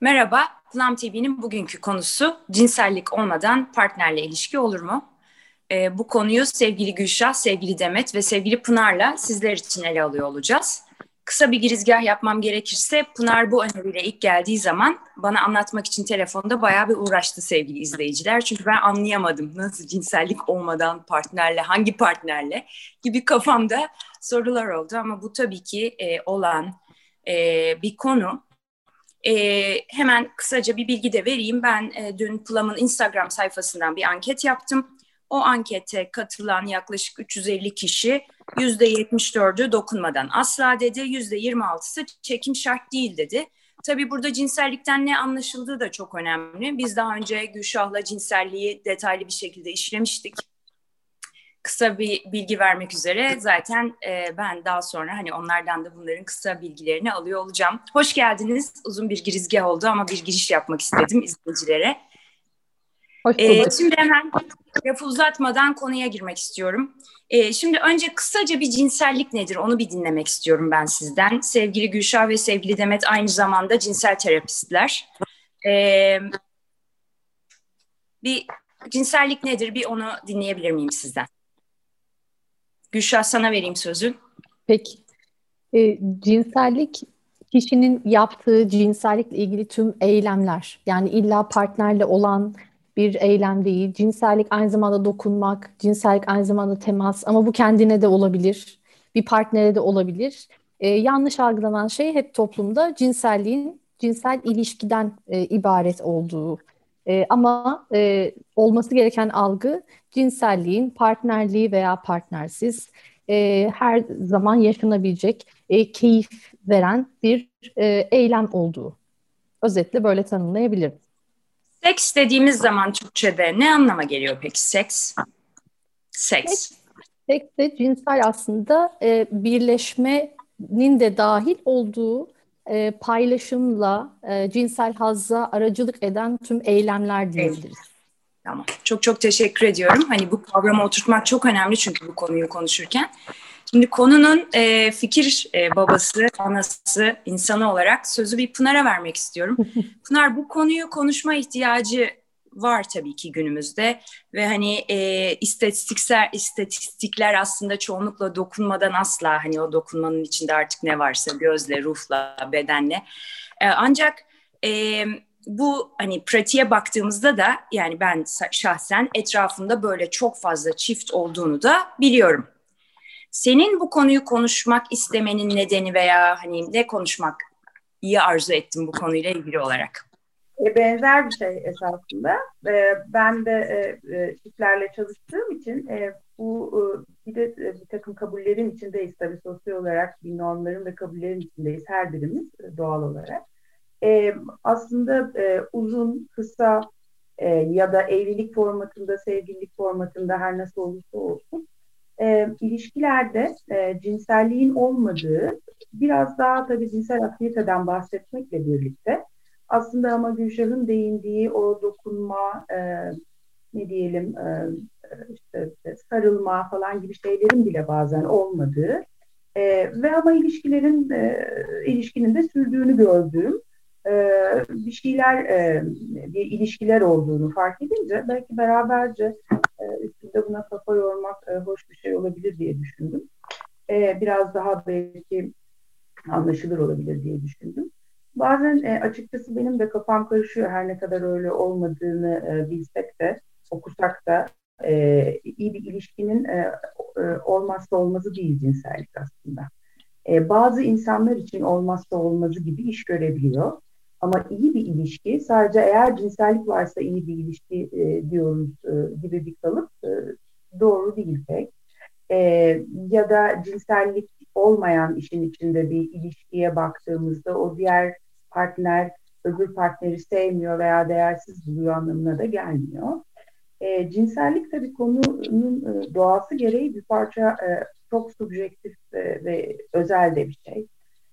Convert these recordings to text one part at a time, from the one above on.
Merhaba, Plum TV'nin bugünkü konusu cinsellik olmadan partnerle ilişki olur mu? Ee, bu konuyu sevgili Gülşah, sevgili Demet ve sevgili Pınar'la sizler için ele alıyor olacağız. Kısa bir girizgah yapmam gerekirse Pınar bu öneriyle ilk geldiği zaman bana anlatmak için telefonda bayağı bir uğraştı sevgili izleyiciler. Çünkü ben anlayamadım nasıl cinsellik olmadan partnerle, hangi partnerle gibi kafamda sorular oldu. Ama bu tabii ki e, olan e, bir konu. E, hemen kısaca bir bilgi de vereyim. Ben e, dün Plum'ın Instagram sayfasından bir anket yaptım. O ankete katılan yaklaşık 350 kişi %74'ü dokunmadan asla dedi, %26'sı çekim şart değil dedi. Tabii burada cinsellikten ne anlaşıldığı da çok önemli. Biz daha önce Gülşah'la cinselliği detaylı bir şekilde işlemiştik. Kısa bir bilgi vermek üzere zaten e, ben daha sonra hani onlardan da bunların kısa bilgilerini alıyor olacağım. Hoş geldiniz. Uzun bir girizgah oldu ama bir giriş yapmak istedim izleyicilere. Hoş ee, bulduk. Ee, şimdi hemen lafı uzatmadan konuya girmek istiyorum. Ee, şimdi önce kısaca bir cinsellik nedir onu bir dinlemek istiyorum ben sizden. Sevgili Gülşah ve sevgili Demet aynı zamanda cinsel terapistler. Ee, bir cinsellik nedir bir onu dinleyebilir miyim sizden? Gülşah sana vereyim sözü. Peki. E, cinsellik kişinin yaptığı cinsellikle ilgili tüm eylemler. Yani illa partnerle olan bir eylem değil. Cinsellik aynı zamanda dokunmak, cinsellik aynı zamanda temas ama bu kendine de olabilir, bir partnere de olabilir. Ee, yanlış algılanan şey hep toplumda cinselliğin cinsel ilişkiden e, ibaret olduğu. E, ama e, olması gereken algı cinselliğin partnerliği veya partnersiz e, her zaman yaşanabilecek, e, keyif veren bir e, eylem olduğu. Özetle böyle tanımlayabilirim. Seks dediğimiz zaman Türkçe'de ne anlama geliyor peki seks? Seks. Seks de cinsel aslında e, birleşmenin de dahil olduğu e, paylaşımla e, cinsel hazza aracılık eden tüm eylemler diyebiliriz. Tamam. Çok çok teşekkür ediyorum. Hani bu kavramı oturtmak çok önemli çünkü bu konuyu konuşurken. Şimdi konunun e, fikir e, babası, anası, insanı olarak sözü bir Pınar'a vermek istiyorum. Pınar bu konuyu konuşma ihtiyacı var tabii ki günümüzde ve hani e, istatistiksel istatistikler aslında çoğunlukla dokunmadan asla hani o dokunmanın içinde artık ne varsa gözle, ruhla, bedenle e, ancak e, bu hani pratiğe baktığımızda da yani ben şahsen etrafında böyle çok fazla çift olduğunu da biliyorum. Senin bu konuyu konuşmak istemenin nedeni veya hani ne konuşmak iyi arzu ettin bu konuyla ilgili olarak? E, benzer bir şey esasında. E, ben de e, e, çiftlerle çalıştığım için e, bu e, bir de e, bir takım kabullerin içindeyiz tabii sosyal olarak bir normların ve kabullerin içindeyiz her birimiz e, doğal olarak. E, aslında e, uzun, kısa e, ya da evlilik formatında, sevgililik formatında her nasıl olursa olsun e, ilişkilerde e, cinselliğin olmadığı biraz daha tabii cinsel aktiviteden bahsetmekle birlikte aslında ama Gülşah'ın değindiği o dokunma e, ne diyelim e, işte sarılma falan gibi şeylerin bile bazen olmadığı e, ve ama ilişkilerin e, ilişkinin de sürdüğünü gördüğüm e, bir şeyler e, bir ilişkiler olduğunu fark edince belki beraberce e, üstünde buna kafa yormak e, hoş bir şey olabilir diye düşündüm. E, biraz daha belki anlaşılır olabilir diye düşündüm. Bazen e, açıkçası benim de kafam karışıyor her ne kadar öyle olmadığını e, bilsek de okusak da e, iyi bir ilişkinin e, e, olmazsa olmazı değil cinsellik aslında. E, bazı insanlar için olmazsa olmazı gibi iş görebiliyor. Ama iyi bir ilişki sadece eğer cinsellik varsa iyi bir ilişki e, diyoruz e, gibi bir kalıp e, doğru değil pek. E, ya da cinsellik olmayan işin içinde bir ilişkiye baktığımızda o diğer partner öbür partneri sevmiyor veya değersiz buluyor anlamına da gelmiyor. E, cinsellik tabii konunun e, doğası gereği bir parça e, çok subjektif e, ve özel de bir şey.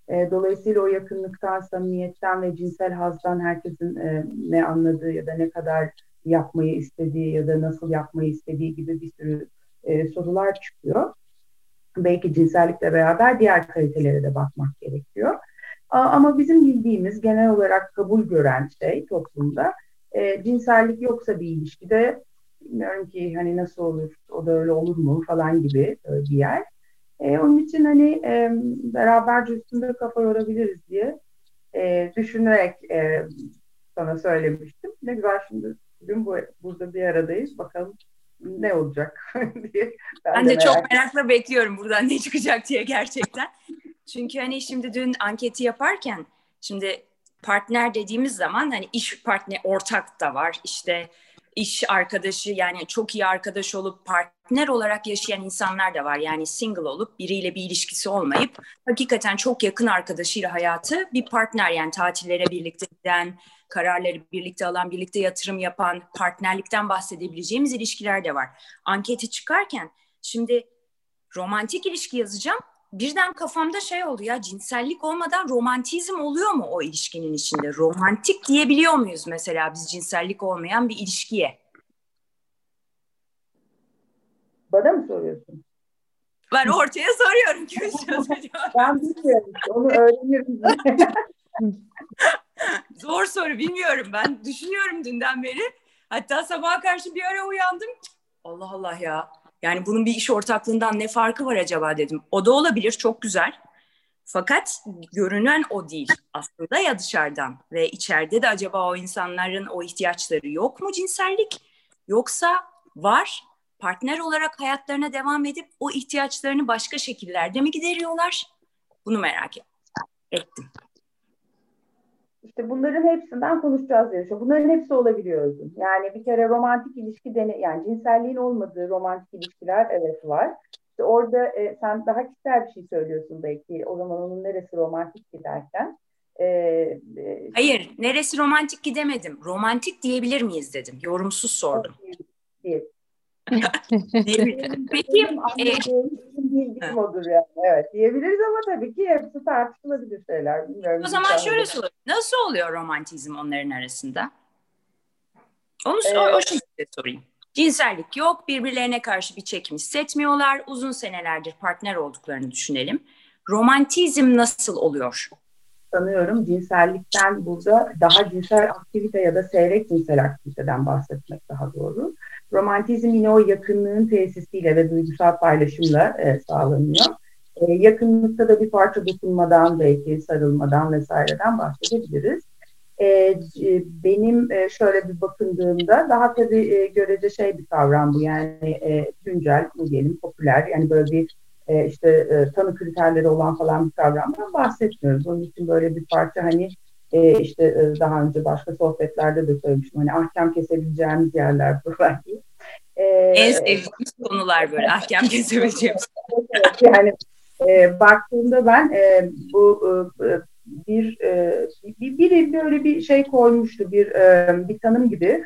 E, dolayısıyla o yakınlıktan, samimiyetten ve cinsel hazdan herkesin e, ne anladığı ya da ne kadar yapmayı istediği ya da nasıl yapmayı istediği gibi bir sürü e, sorular çıkıyor. Belki cinsellikle beraber diğer kalitelere de bakmak gerekiyor. Ama bizim bildiğimiz genel olarak kabul gören şey toplumda e, cinsellik yoksa bir ilişkide bilmiyorum ki hani nasıl olur, o da öyle olur mu falan gibi e, bir yer. E, onun için hani e, beraberce üstünde kafa yorabiliriz diye e, düşünerek e, sana söylemiştim. Ne güzel şimdi bugün bu, burada bir aradayız. Bakalım ne olacak diye. Ben, ben de, de çok merakla bekliyorum buradan ne çıkacak diye gerçekten. Çünkü hani şimdi dün anketi yaparken şimdi partner dediğimiz zaman hani iş partner ortak da var işte iş arkadaşı yani çok iyi arkadaş olup partner olarak yaşayan insanlar da var. Yani single olup biriyle bir ilişkisi olmayıp hakikaten çok yakın arkadaşıyla hayatı bir partner yani tatillere birlikte giden, kararları birlikte alan, birlikte yatırım yapan, partnerlikten bahsedebileceğimiz ilişkiler de var. Anketi çıkarken şimdi romantik ilişki yazacağım birden kafamda şey oldu ya cinsellik olmadan romantizm oluyor mu o ilişkinin içinde? Romantik diyebiliyor muyuz mesela biz cinsellik olmayan bir ilişkiye? Bana mı soruyorsun? Ben ortaya soruyorum. ben bilmiyorum. Onu öğrenirim. Zor soru bilmiyorum. Ben düşünüyorum dünden beri. Hatta sabaha karşı bir ara uyandım. Allah Allah ya yani bunun bir iş ortaklığından ne farkı var acaba dedim. O da olabilir çok güzel. Fakat görünen o değil aslında ya dışarıdan ve içeride de acaba o insanların o ihtiyaçları yok mu cinsellik? Yoksa var partner olarak hayatlarına devam edip o ihtiyaçlarını başka şekillerde mi gideriyorlar? Bunu merak ettim. İşte bunların hepsinden konuşacağız diye Bunların hepsi olabiliyor Yani bir kere romantik ilişki dene yani cinselliğin olmadığı romantik ilişkiler evet var. İşte orada e, sen daha kişisel bir şey söylüyorsun belki. O zaman onun neresi romantik ki derken. E, e, Hayır, neresi romantik ki demedim. Romantik diyebilir miyiz dedim. Yorumsuz sordum. Değil. Peki, bildiğim odur yani. Evet diyebiliriz ama tabii ki hepsi tartışılabilir şeyler. Bilmiyorum, o zaman şöyle sorayım. Nasıl oluyor romantizm onların arasında? Onu ee, o, o şekilde sorayım. Cinsellik yok, birbirlerine karşı bir çekim hissetmiyorlar, uzun senelerdir partner olduklarını düşünelim. Romantizm nasıl oluyor? Sanıyorum cinsellikten burada daha cinsel aktivite ya da seyrek cinsel aktiviteden bahsetmek daha doğru. Romantizm yine o yakınlığın tesisiyle ve duygusal paylaşımla e, sağlanıyor. E, yakınlıkta da bir parça dokunmadan, belki sarılmadan vesaireden bahsedebiliriz. E, benim e, şöyle bir bakındığımda daha tabii e, görece şey bir kavram bu yani e, güncel, bu diyelim popüler yani böyle bir e, işte e, tanı kriterleri olan falan bir kavramdan bahsetmiyoruz. Onun için böyle bir parça hani e, işte e, daha önce başka sohbetlerde de söylemiştim. Hani ahkam kesebileceğimiz yerler buralar değil. E, en sevdiğimiz konular böyle ahkam kesebileceğimiz. evet, yani e, baktığımda ben e, bu e, bir, e, bir biri böyle bir şey koymuştu bir e, bir tanım gibi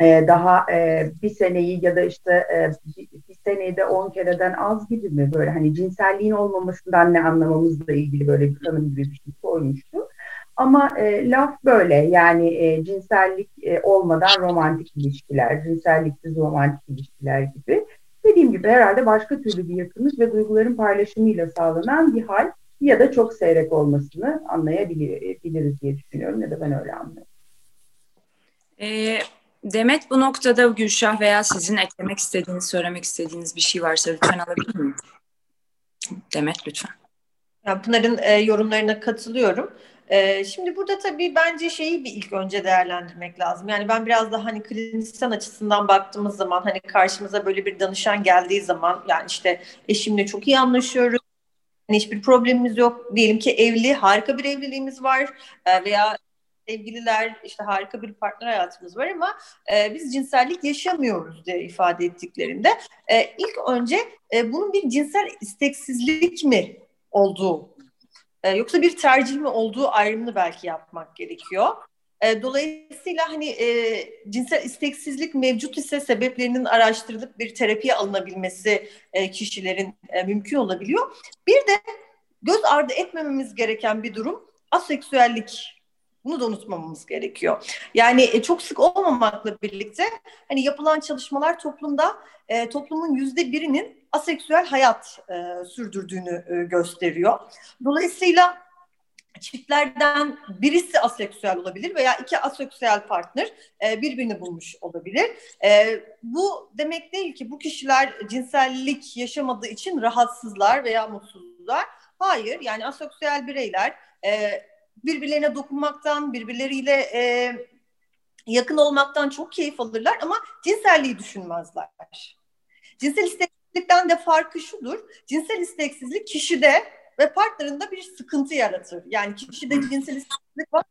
e, daha e, bir seneyi ya da işte e, bir, bir seneyi de on kereden az gibi mi böyle hani cinselliğin olmamasından ne anlamamızla ilgili böyle bir tanım gibi bir şey koymuştu. Ama e, laf böyle yani e, cinsellik e, olmadan romantik ilişkiler, cinselliksiz romantik ilişkiler gibi. Dediğim gibi herhalde başka türlü bir yakınlık ve duyguların paylaşımıyla sağlanan bir hal ya da çok seyrek olmasını anlayabiliriz diye düşünüyorum ya da ben öyle anlıyorum. E, Demet bu noktada Gülşah veya sizin eklemek istediğiniz, söylemek istediğiniz bir şey varsa lütfen alabilir miyim? Demet lütfen. Ya Pınar'ın e, yorumlarına katılıyorum. Ee, şimdi burada tabii bence şeyi bir ilk önce değerlendirmek lazım. Yani ben biraz daha hani klinisyen açısından baktığımız zaman hani karşımıza böyle bir danışan geldiği zaman yani işte eşimle çok iyi anlaşıyoruz. Hani hiçbir problemimiz yok. Diyelim ki evli, harika bir evliliğimiz var e, veya sevgililer işte harika bir partner hayatımız var ama e, biz cinsellik yaşamıyoruz diye ifade ettiklerinde e, ilk önce e, bunun bir cinsel isteksizlik mi olduğu e, yoksa bir tercih mi olduğu ayrımını belki yapmak gerekiyor. E, dolayısıyla hani e, cinsel isteksizlik mevcut ise sebeplerinin araştırılıp bir terapiye alınabilmesi e, kişilerin e, mümkün olabiliyor. Bir de göz ardı etmememiz gereken bir durum aseksüellik. Bunu da unutmamamız gerekiyor. Yani e, çok sık olmamakla birlikte hani yapılan çalışmalar toplumda e, toplumun yüzde birinin aseksüel hayat e, sürdürdüğünü e, gösteriyor. Dolayısıyla çiftlerden birisi aseksüel olabilir veya iki aseksüel partner e, birbirini bulmuş olabilir. E, bu demek değil ki bu kişiler cinsellik yaşamadığı için rahatsızlar veya mutsuzlar. Hayır yani aseksüel bireyler e, birbirlerine dokunmaktan, birbirleriyle e, yakın olmaktan çok keyif alırlar ama cinselliği düşünmezler. Cinsel isteksizlikten de farkı şudur. Cinsel isteksizlik kişide ve partnerinde bir sıkıntı yaratır. Yani kişide cinsel isteksizlik var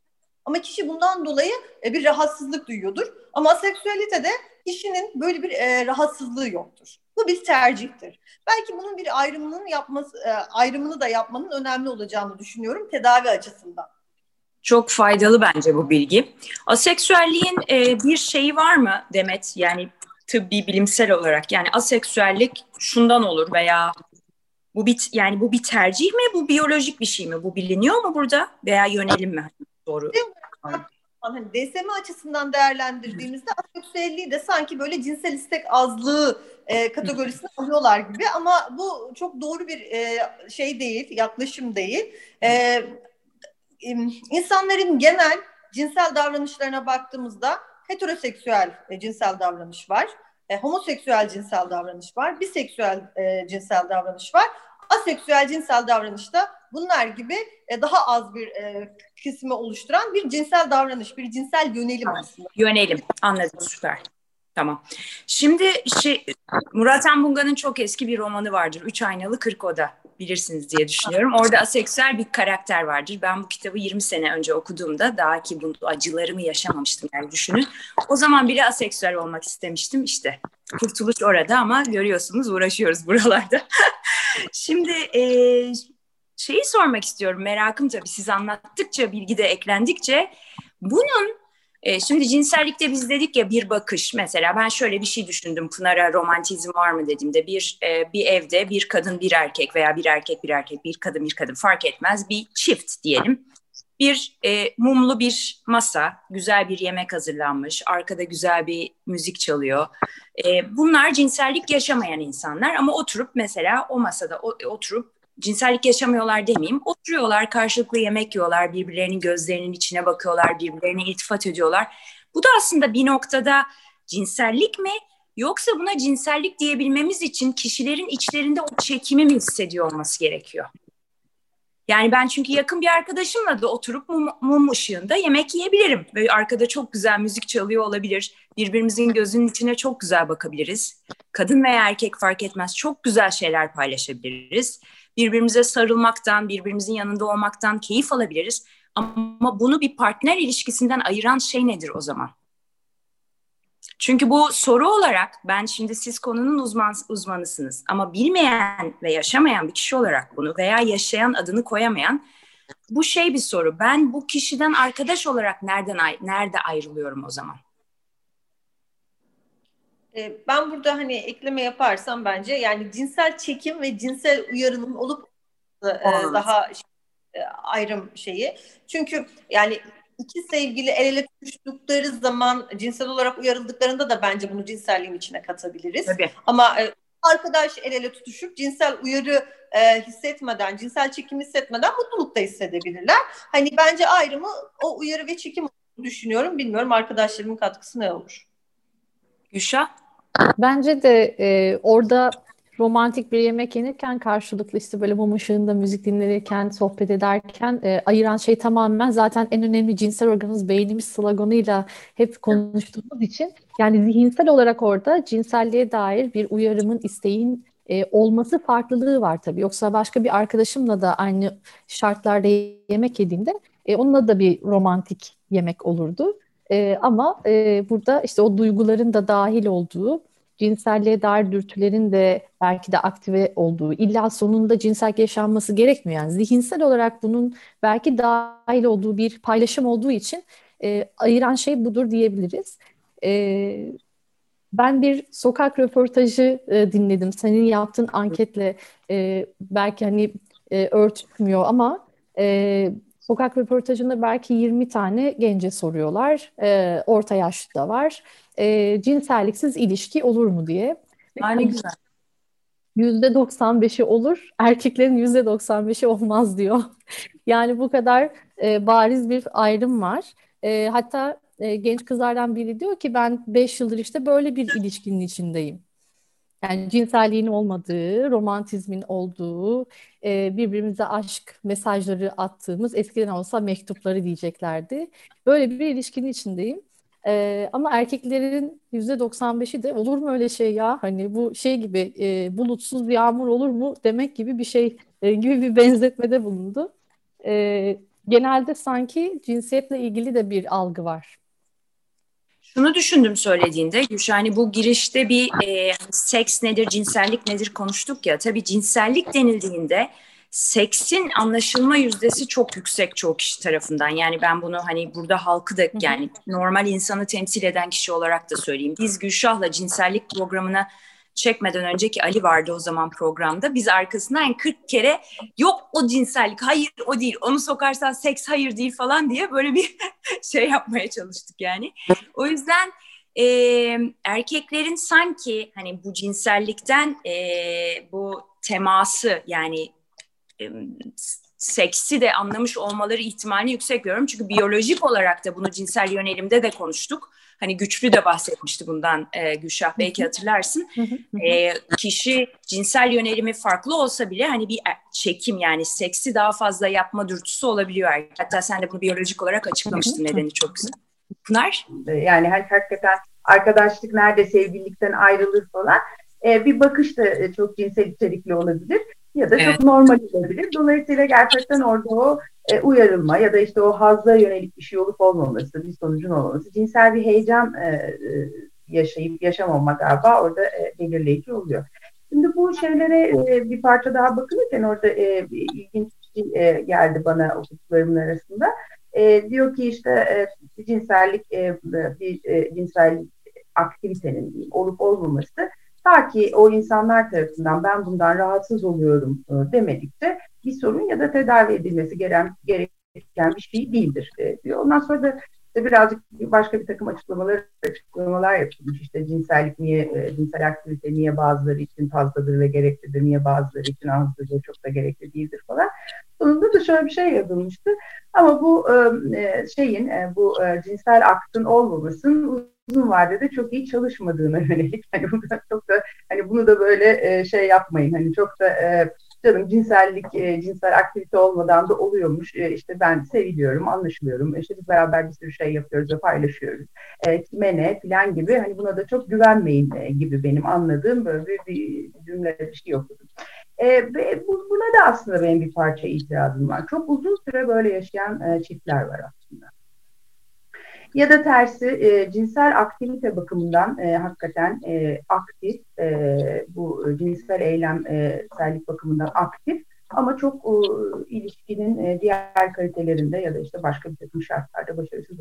ama kişi bundan dolayı e, bir rahatsızlık duyuyordur. Ama seksüalitede kişinin böyle bir e, rahatsızlığı yoktur. Bu bir tercihtir. Belki bunun bir ayrımının yapması, e, ayrımını da yapmanın önemli olacağını düşünüyorum tedavi açısından. Çok faydalı bence bu bilgi. Aseksüelliğin e, bir şeyi var mı Demet? Yani tıbbi bilimsel olarak yani aseksüellik şundan olur veya bu bir yani bu bir tercih mi? Bu biyolojik bir şey mi? Bu biliniyor mu burada veya yönelim mi? Doğru. Hani DSM açısından değerlendirdiğimizde aseksüelliği de sanki böyle cinsel istek azlığı e, kategorisine alıyorlar gibi ama bu çok doğru bir e, şey değil, yaklaşım değil. E, insanların genel cinsel davranışlarına baktığımızda heteroseksüel e, cinsel davranış var. E, homoseksüel cinsel davranış var. Biseksüel e, cinsel davranış var. Aseksüel cinsel davranışta bunlar gibi e, daha az bir e, kısmı oluşturan bir cinsel davranış, bir cinsel yönelim aslında. Yönelim. Anladım. Süper. Tamam. Şimdi şey, Murat Anbunga'nın çok eski bir romanı vardır. Üç Aynalı Kırk Oda bilirsiniz diye düşünüyorum. Orada aseksüel bir karakter vardır. Ben bu kitabı 20 sene önce okuduğumda daha ki bu acılarımı yaşamamıştım yani düşünün. O zaman bile aseksüel olmak istemiştim işte. Kurtuluş orada ama görüyorsunuz uğraşıyoruz buralarda. Şimdi e, şeyi sormak istiyorum merakım tabii siz anlattıkça bilgi de eklendikçe bunun e, şimdi cinsellikte biz dedik ya bir bakış mesela ben şöyle bir şey düşündüm Pınar'a romantizm var mı dediğimde bir e, bir evde bir kadın bir erkek veya bir erkek bir erkek bir kadın bir kadın fark etmez bir çift diyelim. Bir e, mumlu bir masa, güzel bir yemek hazırlanmış, arkada güzel bir müzik çalıyor. E, bunlar cinsellik yaşamayan insanlar ama oturup mesela o masada oturup cinsellik yaşamıyorlar demeyeyim. Oturuyorlar, karşılıklı yemek yiyorlar, birbirlerinin gözlerinin içine bakıyorlar, birbirlerine iltifat ediyorlar. Bu da aslında bir noktada cinsellik mi? Yoksa buna cinsellik diyebilmemiz için kişilerin içlerinde o çekimi mi hissediyor olması gerekiyor? Yani ben çünkü yakın bir arkadaşımla da oturup mum, mum ışığında yemek yiyebilirim. Böyle arkada çok güzel müzik çalıyor olabilir. Birbirimizin gözünün içine çok güzel bakabiliriz. Kadın veya erkek fark etmez çok güzel şeyler paylaşabiliriz birbirimize sarılmaktan, birbirimizin yanında olmaktan keyif alabiliriz. Ama bunu bir partner ilişkisinden ayıran şey nedir o zaman? Çünkü bu soru olarak ben şimdi siz konunun uzman, uzmanısınız ama bilmeyen ve yaşamayan bir kişi olarak bunu veya yaşayan adını koyamayan bu şey bir soru. Ben bu kişiden arkadaş olarak nereden nerede ayrılıyorum o zaman? E, ben burada hani ekleme yaparsam bence yani cinsel çekim ve cinsel uyarının olup e, daha e, ayrım şeyi. Çünkü yani iki sevgili el ele tutuştukları zaman cinsel olarak uyarıldıklarında da bence bunu cinselliğin içine katabiliriz. Tabii. Ama e, arkadaş el ele tutuşup cinsel uyarı e, hissetmeden, cinsel çekim hissetmeden mutluluk da hissedebilirler. Hani bence ayrımı o uyarı ve çekim düşünüyorum. Bilmiyorum arkadaşlarımın katkısı ne olur? Gülşah? Bence de e, orada romantik bir yemek yenirken karşılıklı işte böyle mum ışığında müzik dinlenirken, sohbet ederken e, ayıran şey tamamen zaten en önemli cinsel organımız beynimiz sloganıyla hep konuştuğumuz için yani zihinsel olarak orada cinselliğe dair bir uyarımın, isteğin e, olması farklılığı var tabii. Yoksa başka bir arkadaşımla da aynı şartlarda yemek yediğimde e, onunla da bir romantik yemek olurdu. E, ama e, burada işte o duyguların da dahil olduğu, cinselliğe dair dürtülerin de belki de aktive olduğu, illa sonunda cinsel yaşanması gerekmiyor. Yani zihinsel olarak bunun belki dahil olduğu bir paylaşım olduğu için e, ayıran şey budur diyebiliriz. E, ben bir sokak röportajı e, dinledim. Senin yaptığın anketle e, belki hani e, örtüşmüyor ama e, Sokak röportajında belki 20 tane gence soruyorlar. E, orta yaşlı da var. E, cinselliksiz ilişki olur mu diye. Aynı güzel. %95'i olur, erkeklerin %95'i olmaz diyor. Yani bu kadar e, bariz bir ayrım var. E, hatta e, genç kızlardan biri diyor ki ben 5 yıldır işte böyle bir ilişkinin içindeyim. Yani cinselliğin olmadığı, romantizmin olduğu, e, birbirimize aşk mesajları attığımız, eskiden olsa mektupları diyeceklerdi. Böyle bir ilişkinin içindeyim. E, ama erkeklerin %95'i de olur mu öyle şey ya? Hani bu şey gibi e, bulutsuz yağmur olur mu demek gibi bir şey e, gibi bir benzetmede bulundu. E, genelde sanki cinsiyetle ilgili de bir algı var. Şunu düşündüm söylediğinde Gülşah hani bu girişte bir e, seks nedir, cinsellik nedir konuştuk ya. Tabii cinsellik denildiğinde seksin anlaşılma yüzdesi çok yüksek çoğu kişi tarafından. Yani ben bunu hani burada halkı da yani normal insanı temsil eden kişi olarak da söyleyeyim. Biz Gülşah'la cinsellik programına çekmeden önceki Ali vardı o zaman programda. Biz arkasından yani 40 kere yok o cinsellik, hayır o değil, onu sokarsan seks hayır değil falan diye böyle bir şey yapmaya çalıştık yani. O yüzden e, erkeklerin sanki hani bu cinsellikten e, bu teması yani seksi de anlamış olmaları ihtimali yüksek görüyorum. Çünkü biyolojik olarak da bunu cinsel yönelimde de konuştuk. Hani güçlü de bahsetmişti bundan e, Gülşah belki hatırlarsın. e, kişi cinsel yönelimi farklı olsa bile hani bir çekim yani seksi daha fazla yapma dürtüsü olabiliyor. Hatta sen de bunu biyolojik olarak açıklamıştın nedeni çok güzel. Pınar? Yani hani hakikaten arkadaşlık nerede sevgililikten ayrılır falan. E, bir bakış da e, çok cinsel içerikli olabilir ya da evet. çok normal olabilir. Dolayısıyla gerçekten orada o e, uyarılma ya da işte o hazla yönelik bir şey olup olmaması, bir sonucun olmaması, cinsel bir heyecan e, e, yaşayıp yaşamama galiba orada e, belirleyici oluyor. Şimdi bu şeylere e, bir parça daha bakılırken orada e, ilginç bir şey e, geldi bana okuduklarımın arasında. E, diyor ki işte e, cinsellik e, bir e, cinsel aktivitenin olup olmaması Ta ki o insanlar tarafından ben bundan rahatsız oluyorum e, demedikçe bir sorun ya da tedavi edilmesi gereken, gereken bir şey değildir e, diyor. Ondan sonra da işte birazcık başka bir takım açıklamalar açıklamalar yapılmış. İşte cinsellik niye, e, cinsel aktivite niye bazıları için fazladır ve gereklidir, niye bazıları için azdır ve çok da gerekli değildir falan. Sonunda da şöyle bir şey yazılmıştı. Ama bu şeyin, bu cinsel aktın olmamasının uzun vadede çok iyi çalışmadığına yönelik. Hani bunu da çok da hani bunu da böyle e, şey yapmayın. Hani çok da e, canım cinsellik, e, cinsel aktivite olmadan da oluyormuş. E, işte ben seviliyorum, anlaşılıyorum. İşte biz beraber bir sürü şey yapıyoruz ve paylaşıyoruz. E, kime ne falan gibi. Hani buna da çok güvenmeyin e, gibi benim anladığım böyle bir, bir cümle bir şey okudum. E, ve bu, buna da aslında benim bir parça itirazım var. Çok uzun süre böyle yaşayan e, çiftler var aslında. Ya da tersi e, cinsel aktivite bakımından e, hakikaten e, aktif, e, bu cinsel eylemsellik bakımından aktif ama çok e, ilişkinin e, diğer kalitelerinde ya da işte başka bir takım şartlarda başarısız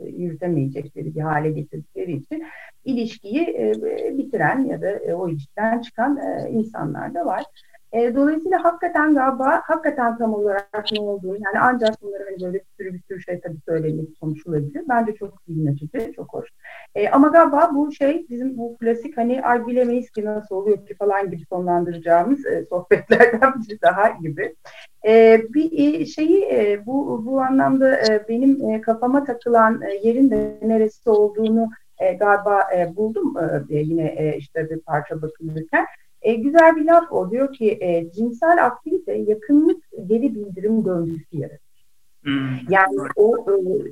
işte, yürütemeyecekleri bir hale getirdikleri için ilişkiyi e, bitiren ya da e, o ilişkiden çıkan e, insanlar da var. E, dolayısıyla hakikaten galiba hakikaten tam olarak ne olduğunu yani ancak bunları hani böyle bir sürü bir sürü şey tabii söylenip konuşulabilir. Bence çok zihin açıcı, çok hoş. E, ama galiba bu şey bizim bu klasik hani ay bilemeyiz ki nasıl oluyor ki falan gibi sonlandıracağımız e, sohbetlerden biri daha gibi. E, bir e, şeyi e, bu bu anlamda e, benim e, kafama takılan e, yerin de neresi olduğunu e, galiba e, buldum e, yine e, işte bir parça bakılırken. E, güzel bir laf o. Diyor ki e, cinsel aktivite yakınlık geri bildirim döngüsü yaratır. Hmm. Yani o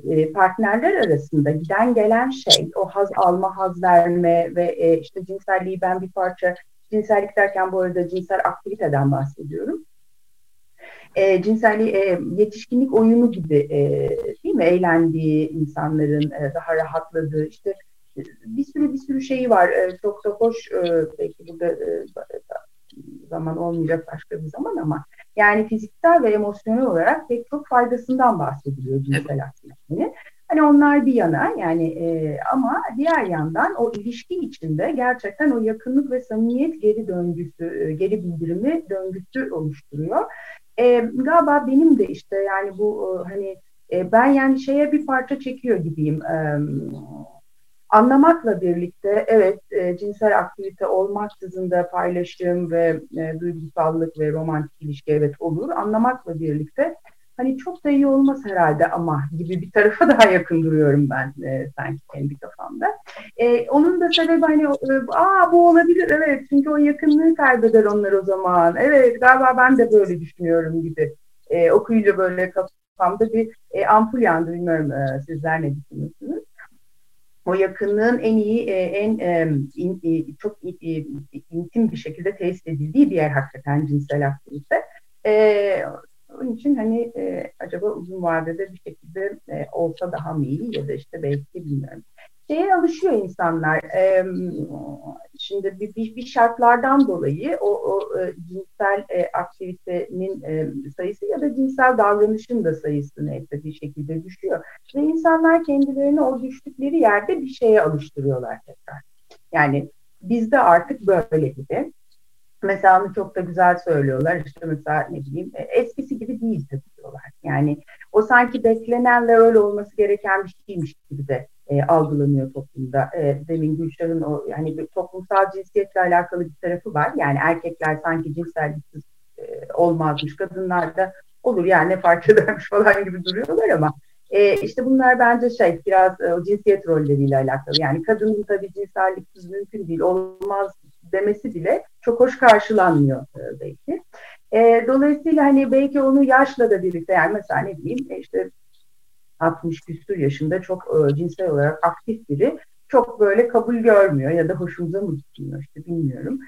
e, partnerler arasında giden gelen şey, o haz alma, haz verme ve e, işte cinselliği ben bir parça, cinsellik derken bu arada cinsel aktiviteden bahsediyorum. E, cinselliği e, yetişkinlik oyunu gibi e, değil mi? Eğlendiği insanların e, daha rahatladığı, işte bir sürü bir sürü şeyi var. E, çok da hoş e, belki burada e, zaman olmayacak başka bir zaman ama yani fiziksel ve emosyonel olarak pek çok faydasından bahsediliyor cinsel aktivitenin. Hani onlar bir yana yani e, ama diğer yandan o ilişki içinde gerçekten o yakınlık ve samimiyet geri döngüsü, e, geri bildirimi döngüsü oluşturuyor. E, galiba benim de işte yani bu e, hani e, ben yani şeye bir parça çekiyor gibiyim. E, anlamakla birlikte evet e, cinsel aktivite olmaksızın da paylaşım ve e, duygusallık ve romantik ilişki evet olur. Anlamakla birlikte hani çok da iyi olmaz herhalde ama gibi bir tarafa daha yakın duruyorum ben e, sanki kendi kafamda. E, onun da sebebi hani e, aa bu olabilir evet çünkü o yakınlığı kaybeder onlar o zaman. Evet galiba ben de böyle düşünüyorum gibi. E, okuyunca böyle kafamda bir e, ampul yandı bilmiyorum e, sizler ne düşünüyorsunuz? O yakınlığın en iyi, e, en e, in, çok intim bir şekilde tesis edildiği bir yer hakikaten cinsel aktivite. E, onun için hani e, acaba uzun vadede bir şekilde e, olsa daha mı iyi ya da işte belki bilmiyorum. Şeye alışıyor insanlar. E, şimdi bir, bir, bir şartlardan dolayı o, o e, cinsel e, aktivitenin e, sayısı ya da cinsel davranışın da sayısı neyse bir şekilde düşüyor. Ve insanlar kendilerini o düştükleri yerde bir şeye alıştırıyorlar tekrar. Yani bizde artık böyle gibi. Mesela onu çok da güzel söylüyorlar. İşte mesela ne bileyim e, eskisi gibi değil diyorlar. Yani o sanki beklenen ve öyle olması gereken bir şeymiş gibi de e, algılanıyor toplumda. E, demin Gülşah'ın o yani bir toplumsal cinsiyetle alakalı bir tarafı var. Yani erkekler sanki cinselliksiz e, olmazmış, kadınlar da olur yani ne fark edermiş falan gibi duruyorlar ama e, işte bunlar bence şey biraz e, cinsiyet rolleriyle alakalı. Yani kadının tabii cinselliksiz mümkün değil, olmaz demesi bile çok hoş karşılanmıyor e, belki. E, dolayısıyla hani belki onu yaşla da birlikte yani mesela ne bileyim e, işte 60 küsur yaşında çok e, cinsel olarak aktif biri çok böyle kabul görmüyor ya da hoşumuza mı gitmiyor işte bilmiyorum.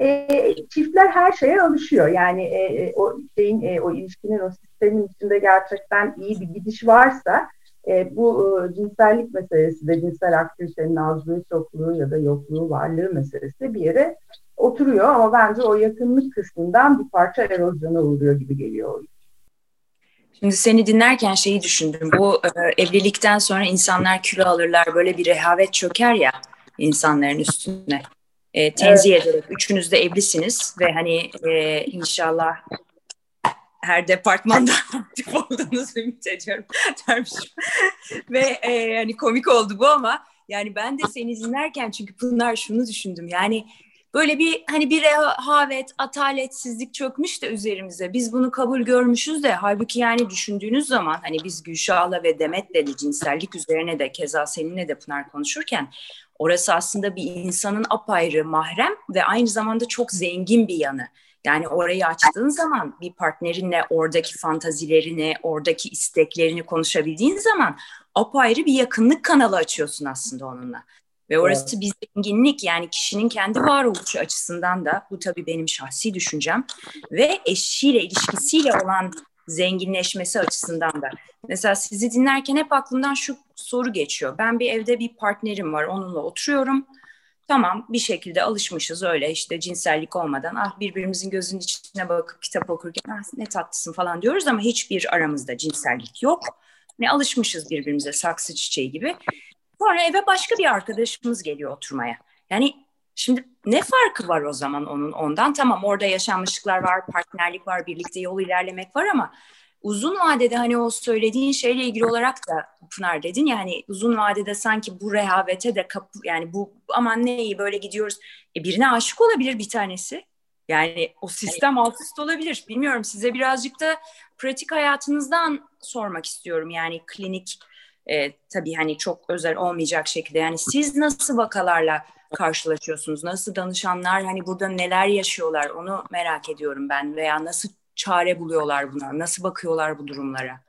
E, çiftler her şeye alışıyor. Yani e, e, o şeyin e, o ilişkinin o sistemin içinde gerçekten iyi bir gidiş varsa e, bu e, cinsellik meselesi de cinsel aktivitenin azlığı, çokluğu ya da yokluğu, varlığı meselesi bir yere oturuyor ama bence o yakınlık kısmından bir parça erozyona uğruyor gibi geliyor. Şimdi seni dinlerken şeyi düşündüm. Bu e, evlilikten sonra insanlar kilo alırlar, böyle bir rehavet çöker ya insanların üstüne. E, tenzih evet. ederek üçünüz de evlisiniz ve hani e, inşallah her departmanda aktif olduğunuzu ümit ediyorum dermişim. Ve e, hani komik oldu bu ama yani ben de seni dinlerken çünkü Pınar şunu düşündüm yani böyle bir hani bir rehavet, ataletsizlik çökmüş de üzerimize. Biz bunu kabul görmüşüz de halbuki yani düşündüğünüz zaman hani biz Gülşah'la ve Demet'le de cinsellik üzerine de keza seninle de Pınar konuşurken orası aslında bir insanın apayrı mahrem ve aynı zamanda çok zengin bir yanı. Yani orayı açtığın zaman bir partnerinle oradaki fantazilerini, oradaki isteklerini konuşabildiğin zaman apayrı bir yakınlık kanalı açıyorsun aslında onunla. Ve orası bir zenginlik yani kişinin kendi varoluşu açısından da bu tabii benim şahsi düşüncem ve eşiyle ilişkisiyle olan zenginleşmesi açısından da. Mesela sizi dinlerken hep aklımdan şu soru geçiyor. Ben bir evde bir partnerim var onunla oturuyorum Tamam bir şekilde alışmışız öyle işte cinsellik olmadan ah birbirimizin gözünün içine bakıp kitap okurken ah ne tatlısın falan diyoruz ama hiçbir aramızda cinsellik yok. Ne alışmışız birbirimize saksı çiçeği gibi. Sonra eve başka bir arkadaşımız geliyor oturmaya. Yani şimdi ne farkı var o zaman onun ondan? Tamam orada yaşanmışlıklar var, partnerlik var, birlikte yol ilerlemek var ama uzun vadede hani o söylediğin şeyle ilgili olarak da Pınar dedin yani uzun vadede sanki bu rehavete de kapı yani bu aman ne böyle gidiyoruz. E birine aşık olabilir bir tanesi. Yani o sistem alt üst olabilir. Bilmiyorum size birazcık da pratik hayatınızdan sormak istiyorum. Yani klinik e, tabii hani çok özel olmayacak şekilde. Yani siz nasıl vakalarla karşılaşıyorsunuz? Nasıl danışanlar hani burada neler yaşıyorlar onu merak ediyorum ben veya nasıl çare buluyorlar buna? Nasıl bakıyorlar bu durumlara?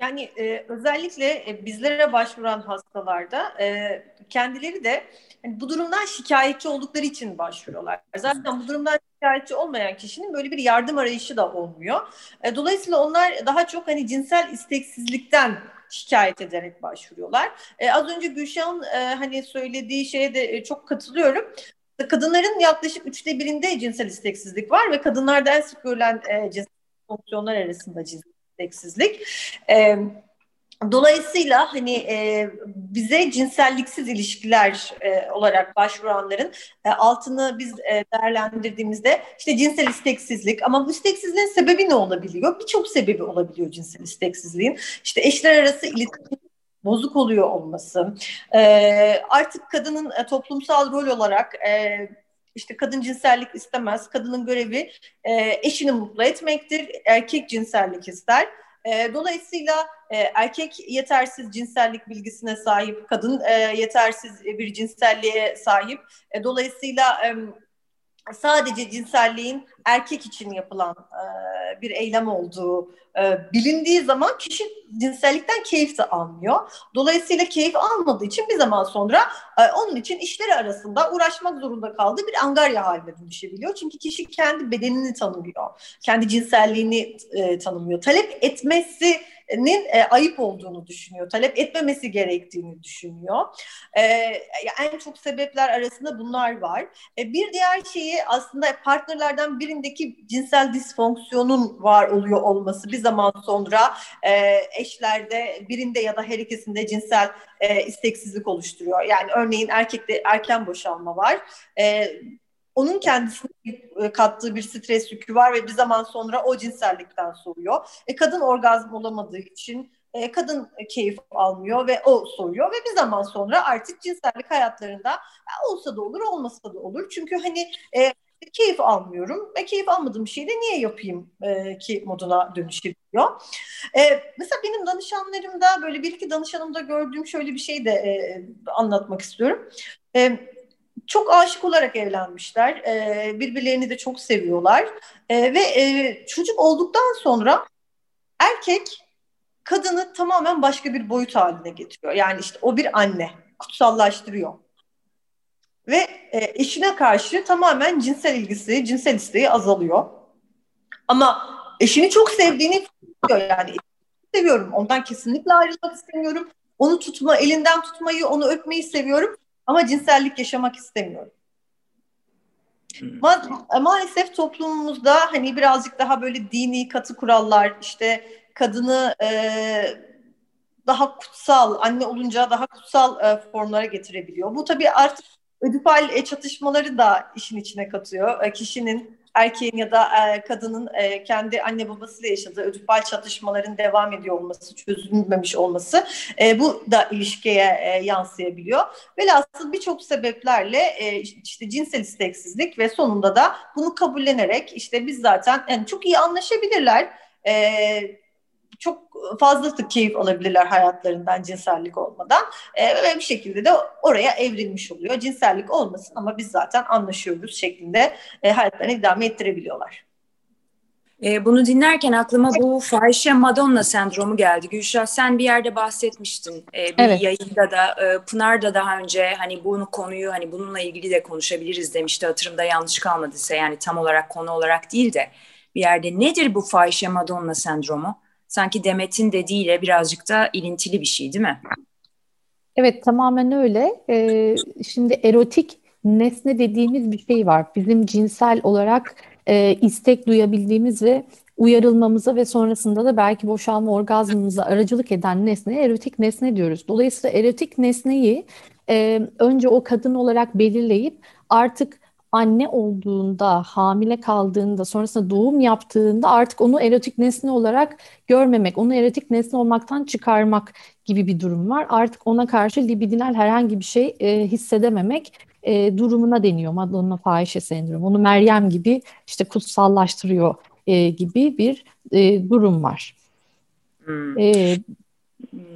Yani e, özellikle e, bizlere başvuran hastalarda e, kendileri de yani bu durumdan şikayetçi oldukları için başvuruyorlar. Zaten bu durumdan şikayetçi olmayan kişinin böyle bir yardım arayışı da olmuyor. E, dolayısıyla onlar daha çok hani cinsel isteksizlikten şikayet ederek başvuruyorlar. E, az önce Gülşah'ın e, hani söylediği şeye de e, çok katılıyorum. Kadınların yaklaşık üçte birinde cinsel isteksizlik var ve kadınlarda en sık görülen e, cinsel fonksiyonlar arasında cinsel isteksizlik. E, Dolayısıyla hani e, bize cinselliksiz ilişkiler e, olarak başvuranların e, altını biz e, değerlendirdiğimizde işte cinsel isteksizlik ama bu isteksizliğin sebebi ne olabiliyor? Birçok sebebi olabiliyor cinsel isteksizliğin. İşte eşler arası iletişim bozuk oluyor olması, e, artık kadının e, toplumsal rol olarak e, işte kadın cinsellik istemez, kadının görevi e, eşini mutlu etmektir, erkek cinsellik ister. E, dolayısıyla e, erkek yetersiz cinsellik bilgisine sahip, kadın e, yetersiz bir cinselliğe sahip. E, dolayısıyla e, sadece cinselliğin erkek için yapılan e, bir eylem olduğu e, bilindiği zaman kişi cinsellikten keyif de almıyor. Dolayısıyla keyif almadığı için bir zaman sonra e, onun için işleri arasında uğraşmak zorunda kaldığı bir angarya haline dönüşebiliyor. Çünkü kişi kendi bedenini tanımıyor, kendi cinselliğini e, tanımıyor. Talep etmesi nin e, ayıp olduğunu düşünüyor. Talep etmemesi gerektiğini düşünüyor. E, en çok sebepler arasında bunlar var. E, bir diğer şeyi aslında partnerlerden birindeki cinsel disfonksiyonun var oluyor olması bir zaman sonra e, eşlerde birinde ya da her ikisinde cinsel e, isteksizlik oluşturuyor. Yani örneğin erkekte erken boşalma var. E, onun kendisine e, kattığı bir stres yükü var ve bir zaman sonra o cinsellikten soğuyor. E, kadın orgazm olamadığı için e, kadın keyif almıyor ve o soğuyor ve bir zaman sonra artık cinsellik hayatlarında e, olsa da olur olmasa da olur. Çünkü hani e, keyif almıyorum ve keyif almadığım şeyi de niye yapayım e, ki moduna dönüşebiliyor. E, mesela benim danışanlarımda böyle bir iki danışanımda gördüğüm şöyle bir şey de e, anlatmak istiyorum. E, çok aşık olarak evlenmişler. E, birbirlerini de çok seviyorlar. E, ve e, çocuk olduktan sonra erkek kadını tamamen başka bir boyut haline getiriyor. Yani işte o bir anne, kutsallaştırıyor. Ve e, eşine karşı tamamen cinsel ilgisi, cinsel isteği azalıyor. Ama eşini çok sevdiğini diyor yani seviyorum. Ondan kesinlikle ayrılmak istemiyorum. Onu tutma, elinden tutmayı, onu öpmeyi seviyorum. Ama cinsellik yaşamak istemiyorum. Hmm. Ma- maalesef toplumumuzda hani birazcık daha böyle dini katı kurallar işte kadını e, daha kutsal anne olunca daha kutsal e, formlara getirebiliyor. Bu tabii artık ödipal e, çatışmaları da işin içine katıyor. E, kişinin erkeğin ya da e, kadının e, kendi anne babasıyla yaşadığı ödipal çatışmaların devam ediyor olması, çözülmemiş olması e, bu da ilişkiye e, yansıyabiliyor. Velhasıl birçok sebeplerle e, işte cinsel isteksizlik ve sonunda da bunu kabullenerek işte biz zaten yani çok iyi anlaşabilirler. E, çok fazla keyif alabilirler hayatlarından cinsellik olmadan e, ve bir şekilde de oraya evrilmiş oluyor. Cinsellik olmasın ama biz zaten anlaşıyoruz şeklinde e, hayatlarını idame ettirebiliyorlar. E, bunu dinlerken aklıma bu fahişe Madonna sendromu geldi. Gülşah sen bir yerde bahsetmiştin. E, bir evet. yayında da e, Pınar da daha önce hani bunu konuyu hani bununla ilgili de konuşabiliriz demişti. Hatırımda yanlış kalmadıysa yani tam olarak konu olarak değil de bir yerde nedir bu fahişe Madonna sendromu? Sanki Demet'in dediğiyle birazcık da ilintili bir şey değil mi? Evet tamamen öyle. Ee, şimdi erotik nesne dediğimiz bir şey var. Bizim cinsel olarak e, istek duyabildiğimiz ve uyarılmamıza ve sonrasında da belki boşalma orgazmımıza aracılık eden nesneye erotik nesne diyoruz. Dolayısıyla erotik nesneyi e, önce o kadın olarak belirleyip artık anne olduğunda, hamile kaldığında, sonrasında doğum yaptığında artık onu erotik nesne olarak görmemek, onu erotik nesne olmaktan çıkarmak gibi bir durum var. Artık ona karşı libidinal herhangi bir şey e, hissedememek e, durumuna deniyor Madonna fahişe sendromu. Onu Meryem gibi işte kutsallaştırıyor e, gibi bir e, durum var. Hmm. E,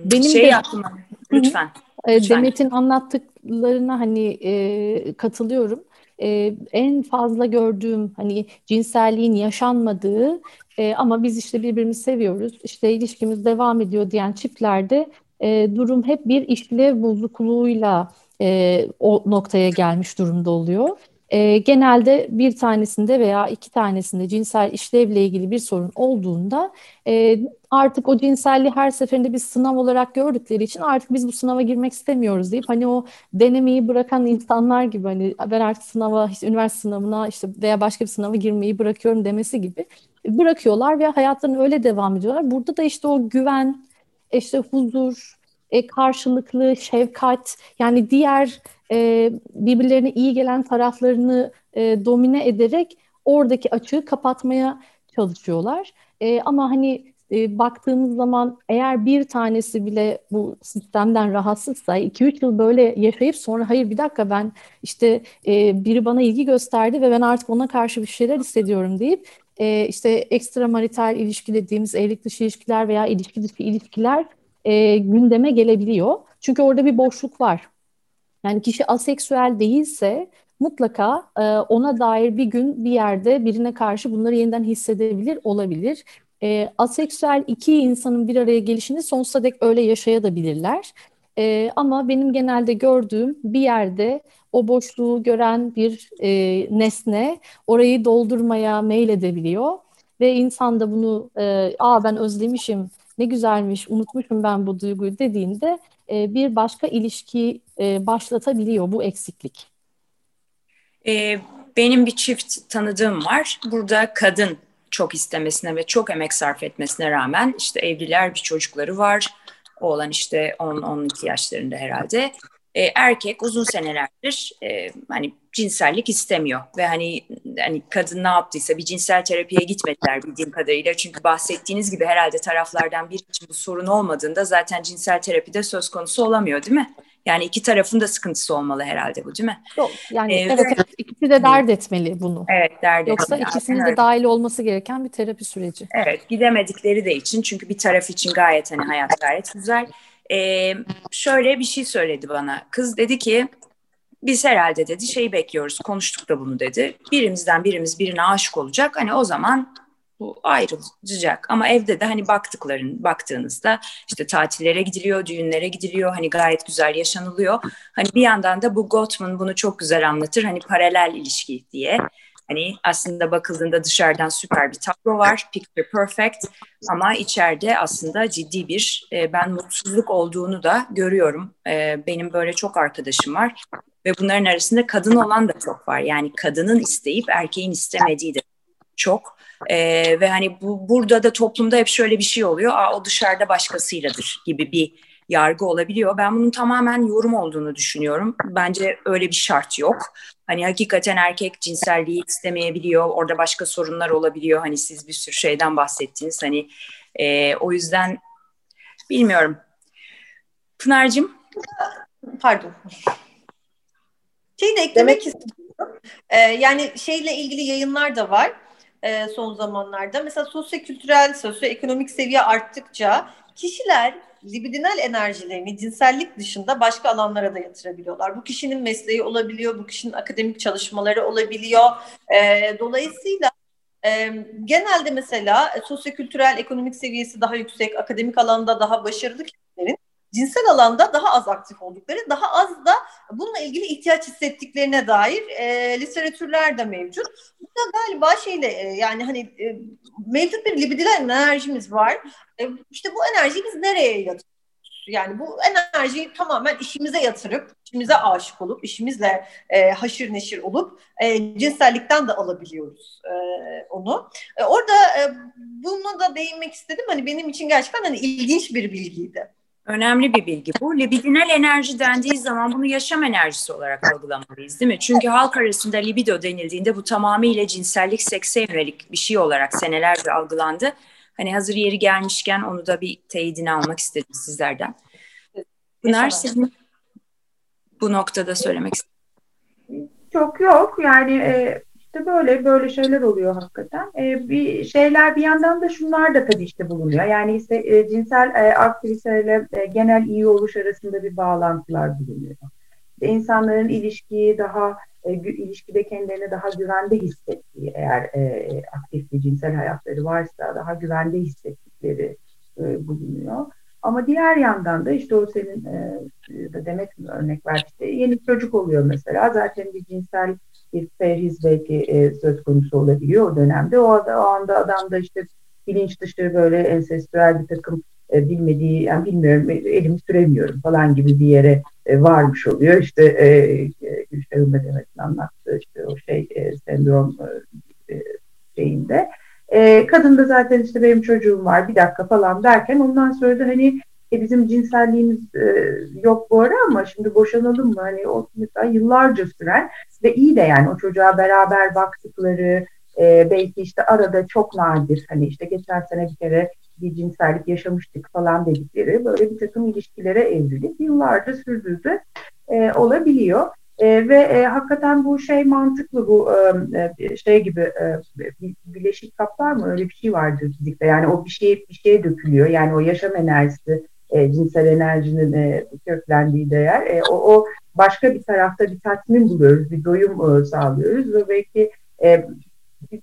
benim şey de aklıma lütfen. E, lütfen. Demet'in anlattıklarına hani e, katılıyorum e, en fazla gördüğüm hani cinselliğin yaşanmadığı e, ama biz işte birbirimizi seviyoruz, işte ilişkimiz devam ediyor diyen çiftlerde e, durum hep bir işlev bozukluğuyla e, o noktaya gelmiş durumda oluyor. E, genelde bir tanesinde veya iki tanesinde cinsel işlevle ilgili bir sorun olduğunda e, artık o cinselliği her seferinde bir sınav olarak gördükleri için artık biz bu sınava girmek istemiyoruz deyip hani o denemeyi bırakan insanlar gibi hani ben artık sınava işte üniversite sınavına işte veya başka bir sınava girmeyi bırakıyorum demesi gibi bırakıyorlar ve hayatlarını öyle devam ediyorlar. Burada da işte o güven, işte huzur, e, karşılıklı şefkat yani diğer e, birbirlerine iyi gelen taraflarını e, domine ederek oradaki açığı kapatmaya çalışıyorlar. E, ama hani e, baktığımız zaman eğer bir tanesi bile bu sistemden rahatsızsa 2-3 yıl böyle yaşayıp sonra hayır bir dakika ben işte e, biri bana ilgi gösterdi ve ben artık ona karşı bir şeyler hissediyorum deyip e, işte ekstramarital ilişki dediğimiz evlilik dışı ilişkiler veya ilişki dışı ilişkiler e, gündeme gelebiliyor. Çünkü orada bir boşluk var. Yani kişi aseksüel değilse mutlaka e, ona dair bir gün bir yerde birine karşı bunları yeniden hissedebilir olabilir. E, aseksüel iki insanın bir araya gelişini sonsuza dek öyle yaşayabilirler. E, ama benim genelde gördüğüm bir yerde o boşluğu gören bir e, nesne orayı doldurmaya meyledebiliyor ve insan da bunu e, aa ben özlemişim ne güzelmiş unutmuşum ben bu duyguyu dediğinde e, bir başka ilişki e, başlatabiliyor bu eksiklik. E, benim bir çift tanıdığım var. Burada kadın çok istemesine ve çok emek sarf etmesine rağmen işte evliler bir çocukları var. Oğlan işte 10-12 yaşlarında herhalde. E, erkek uzun senelerdir e, hani cinsellik istemiyor ve hani hani kadın ne yaptıysa bir cinsel terapiye gitmediler bildiğim kadarıyla çünkü bahsettiğiniz gibi herhalde taraflardan bir için bu sorun olmadığında zaten cinsel terapide söz konusu olamıyor değil mi? Yani iki tarafın da sıkıntısı olmalı herhalde bu değil mi? Yok yani ee, evet, evet ikisi de dert etmeli bunu. Evet dert Yoksa etmeli. ikisinin de dahil olması gereken bir terapi süreci. Evet gidemedikleri de için çünkü bir taraf için gayet hani hayat gayet güzel. Ee, şöyle bir şey söyledi bana. Kız dedi ki biz herhalde dedi şeyi bekliyoruz konuştuk da bunu dedi. Birimizden birimiz birine aşık olacak. Hani o zaman bu ayrılacak. Ama evde de hani baktıkların baktığınızda işte tatillere gidiliyor, düğünlere gidiliyor. Hani gayet güzel yaşanılıyor. Hani bir yandan da bu Gottman bunu çok güzel anlatır. Hani paralel ilişki diye. Hani aslında bakıldığında dışarıdan süper bir tablo var, picture perfect ama içeride aslında ciddi bir e, ben mutsuzluk olduğunu da görüyorum. E, benim böyle çok arkadaşım var ve bunların arasında kadın olan da çok var. Yani kadının isteyip erkeğin istemediği de çok. E, ve hani bu burada da toplumda hep şöyle bir şey oluyor. Aa, o dışarıda başkasıyladır gibi bir yargı olabiliyor. Ben bunun tamamen yorum olduğunu düşünüyorum. Bence öyle bir şart yok. Hani hakikaten erkek cinselliği istemeyebiliyor. Orada başka sorunlar olabiliyor. Hani siz bir sürü şeyden bahsettiniz. Hani e, o yüzden bilmiyorum. Pınar'cığım. Pardon. Şeyi de eklemek istiyorum. Ee, yani şeyle ilgili yayınlar da var e, son zamanlarda. Mesela sosyo-kültürel, sosyo-ekonomik seviye arttıkça kişiler libidinal enerjilerini cinsellik dışında başka alanlara da yatırabiliyorlar. Bu kişinin mesleği olabiliyor, bu kişinin akademik çalışmaları olabiliyor. E, dolayısıyla e, genelde mesela e, sosyokültürel ekonomik seviyesi daha yüksek, akademik alanda daha başarılı kişilerin cinsel alanda daha az aktif oldukları, daha az da bununla ilgili ihtiyaç hissettiklerine dair e, literatürler de mevcut. Burada galiba şeyle e, yani hani e, mevcut bir libidinal enerjimiz var. E, işte bu enerjiyi biz nereye yatırıyoruz? Yani bu enerjiyi tamamen işimize yatırıp, işimize aşık olup, işimizle e, haşır neşir olup e, cinsellikten de alabiliyoruz e, onu. E, orada e, buna da değinmek istedim. Hani benim için gerçekten hani ilginç bir bilgiydi. Önemli bir bilgi bu. Libidinal enerji dendiği zaman bunu yaşam enerjisi olarak algılamalıyız değil mi? Çünkü halk arasında libido denildiğinde bu tamamıyla cinsellik, sekse yönelik bir şey olarak senelerce algılandı. Hani hazır yeri gelmişken onu da bir teyidini almak istedim sizlerden. Pınar senin bu noktada söylemek istedim. Çok yok. Yani e, işte böyle böyle şeyler oluyor hakikaten. E, bir şeyler bir yandan da şunlar da tabii işte bulunuyor. Yani işte e, cinsel e, aktiviteyle e, genel iyi oluş arasında bir bağlantılar bulunuyor. İşte insanların ilişkiyi daha e, ilişkide kendilerini daha güvende hissettiği eğer e, aktif bir cinsel hayatları varsa daha güvende hissettikleri e, bulunuyor. Ama diğer yandan da işte o senin e, demek mi örnek ver işte yeni çocuk oluyor mesela zaten bir cinsel bir perhiz belki e, söz konusu olabiliyor o dönemde. O, o anda adam da işte bilinç dışı böyle ensestüel bir takım e, bilmediği, yani bilmiyorum elimi süremiyorum falan gibi bir yere e, varmış oluyor. İşte e, Gülşah Ümmet anlattığı işte o şey e, sendrom e, şeyinde. E, kadın da zaten işte benim çocuğum var bir dakika falan derken ondan sonra da hani e, bizim cinselliğimiz e, yok bu ara ama şimdi boşanalım mı? Hani o mesela yıllarca süren ve iyi de yani o çocuğa beraber baktıkları e, belki işte arada çok nadir hani işte geçen sene bir kere bir cinsellik yaşamıştık falan dedikleri böyle bir takım ilişkilere evrilip yıllarca sürdürdü e, olabiliyor. E, ve e, hakikaten bu şey mantıklı bu e, e şey gibi e, bileşik kaplar mı öyle bir şey vardır fizikte yani o bir şey bir şeye dökülüyor yani o yaşam enerjisi e, cinsel enerjinin e, köklendiği değer e, o, o başka bir tarafta bir tatmin buluyoruz bir doyum e, sağlıyoruz ve belki e,